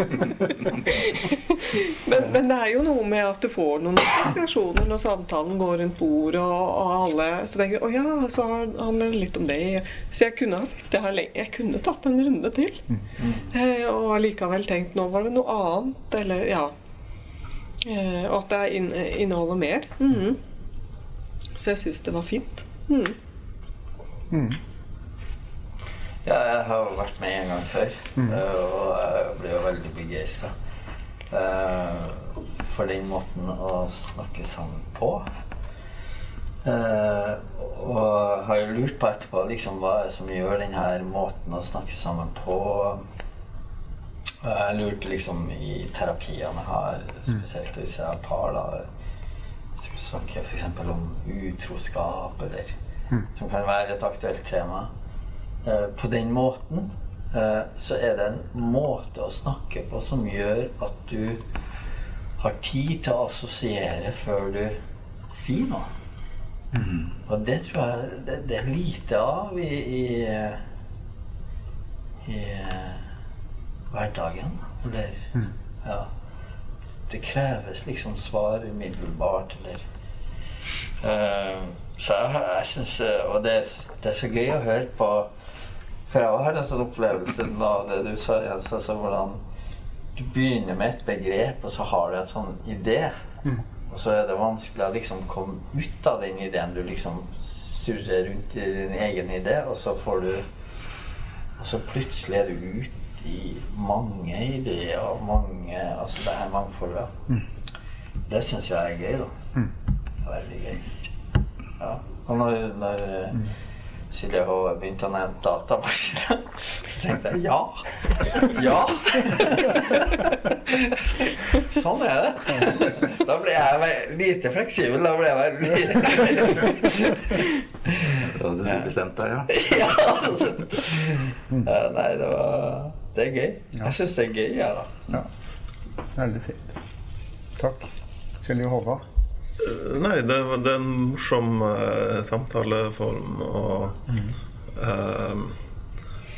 men, men det er jo noe med at du får noen assosiasjoner når samtalen går rundt bordet, og, og alle Så tenker å ja, så handler det litt om det. Så jeg kunne ha sittet her lenge. Jeg kunne tatt en runde til. Eh, og allikevel tenkt nå var det noe annet, eller ja. Eh, og at det inneholder mer. Mm. Så jeg syns det var fint. Mm. Mm. Ja, jeg har vært med en gang før, mm. og jeg ble jo veldig begeistra. Uh, for den måten å snakke sammen på. Uh, og har jo lurt på etterpå liksom, hva er det som gjør denne måten å snakke sammen på. Jeg lurte liksom i terapiene jeg har, spesielt hvis jeg har par, da skal snakke f.eks. om utroskap, eller mm. som kan være et aktuelt tema. Eh, på den måten eh, så er det en måte å snakke på som gjør at du har tid til å assosiere før du sier noe. Mm. Og det tror jeg det, det er lite av i, i, i hverdagen. Eller mm. ja det kreves liksom svar umiddelbart, eller uh, Så jeg, jeg syns eh, Og det, det, er så gøy å høre på For jeg har en sånn opplevelse av det du sa, Jens, altså hvordan du begynner med et begrep, og så har du en sånn idé. Mm. Og så er det vanskelig å liksom komme ut av den ideen. Du liksom surrer rundt i din egen idé, og så får du Og så plutselig er du ute i mange ideer og mange Altså det her mangfoldet. Mm. Det syns jeg er gøy, da. Mm. Det er veldig gøy. Ja. Og når, når mm. Silje H. begynte å nevne datamaskiner, så tenkte jeg ja. Ja! sånn er det. Da ble jeg lite fleksibel. Da ble jeg veldig Da hadde du bestemt deg, ja? ja, altså. Nei, det var Det er gøy. Jeg syns det er gøy, jeg, da. Ja. Veldig fint. Takk. Silje Håvard? Eh, nei, det, det, er en morsom uh, samtaleform. Og mm. uh,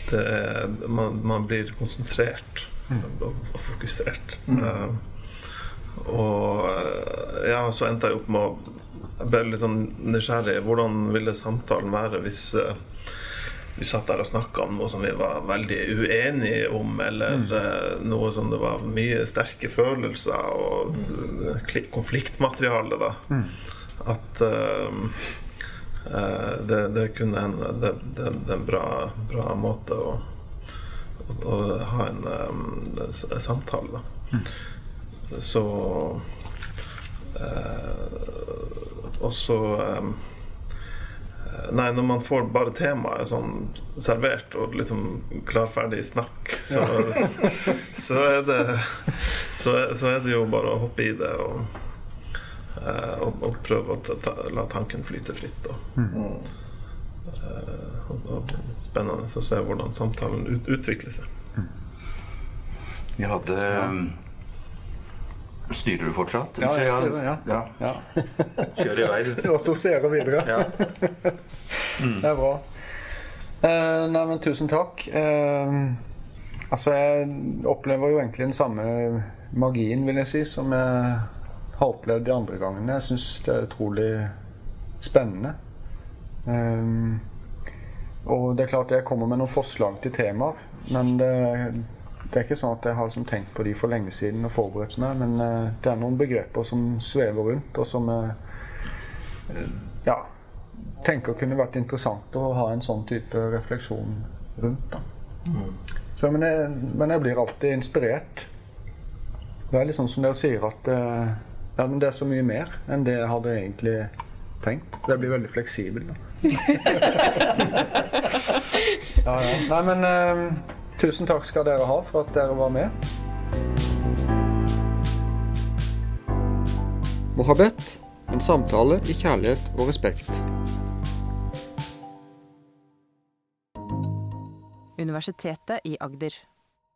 det er man, man, blir konsentrert mm. og, og, fokusert. Mm. Uh, og ja, så endte jeg opp med å Jeg ble litt sånn nysgjerrig. Hvordan ville samtalen være hvis vi satt der og snakka om noe som vi var veldig uenige om, eller mm. uh, noe som det var mye sterke følelser og mm. konfliktmateriale, da. Mm. At uh, det, det, kunne hende det, det, det, er en bra, bra måte å, å, å, ha en um, samtale, da. Mm. Så Og så um, Nei, når man får bare temaet sånn servert og liksom klar, ferdig snakk, så, ja. så, er det, så, så, er det jo bare å hoppe i det og, eh, og, og prøve å ta, la tanken flyte fritt. Og, mm. og, og spennende å se hvordan samtalen ut, utvikler seg. Vi hadde um, Styrer du fortsatt? Ja, jeg styrer, ja. ja. ja. Kjør i vei, du. Og sorserer videre. Ja. Mm. Det er bra. Eh, nei, men tusen takk. Eh, altså, jeg opplever jo egentlig den samme magien, vil jeg si, som jeg har opplevd de andre gangene. Jeg syns det er utrolig spennende. Eh, og det er klart jeg kommer med noen forslag til temaer, men det det er ikke sånn at jeg har liksom tenkt på de for lenge siden og forberedt meg, men uh, det er noen begreper som svever rundt, og som uh, ja, tenker kunne vært interessant å ha en sånn type refleksjon rundt. da. Mm. Så, men, jeg, men, jeg, blir alltid inspirert. Det er litt sånn som dere sier, at uh, ja, men det er så mye mer enn det jeg hadde egentlig tenkt. Jeg blir veldig fleksibel. da. ja, ja. Nei, men Tusen takk skal dere ha for at dere var med. Mohabet en samtale i kjærlighet og respekt. Universitetet i Agder.